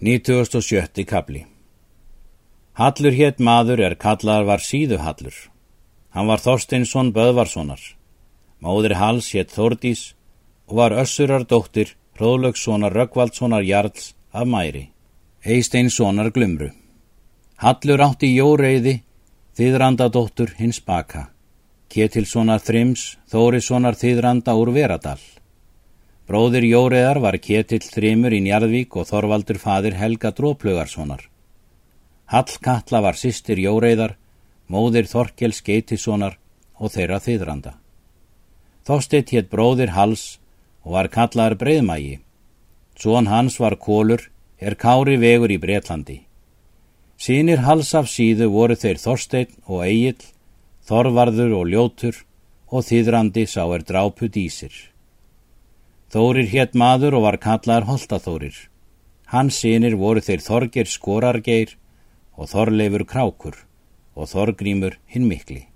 97. kapli Hallur hétt maður er kallar var síðuhallur. Hann var Þorsteinsson Böðvarssonar. Móðir Hals hétt Þordís og var össurar dóttir Hróðlökssonar Röggvaldssonar Jarls af Mæri. Eisteinssonar Glumru. Hallur átti Jóreiði, þiðrandadóttur hins baka. Ketilssonar Þrims, Þórissonar þiðranda úr Veradal. Bróðir Jóreðar var Ketill Þrimur í Njarðvík og Þorvaldur fadir Helga Dróplögarssonar. Hallkatla var sýstir Jóreðar, móðir Þorkel Skeitissonar og þeirra þiðranda. Þósteitt hétt bróðir Hals og var kallaður Breiðmægi. Són hans var Kólur, er kári vegur í Breitlandi. Sýnir Hals af síðu voru þeir Þorsteitt og Egil, Þorvarður og Ljótur og þiðrandi sá er drápu dísir. Þórir hétt maður og var kallaðar Holtaþórir. Hans sínir voru þeir Þorgir Skorargeir og Þorleifur Krákur og Þorgrímur hinn mikli.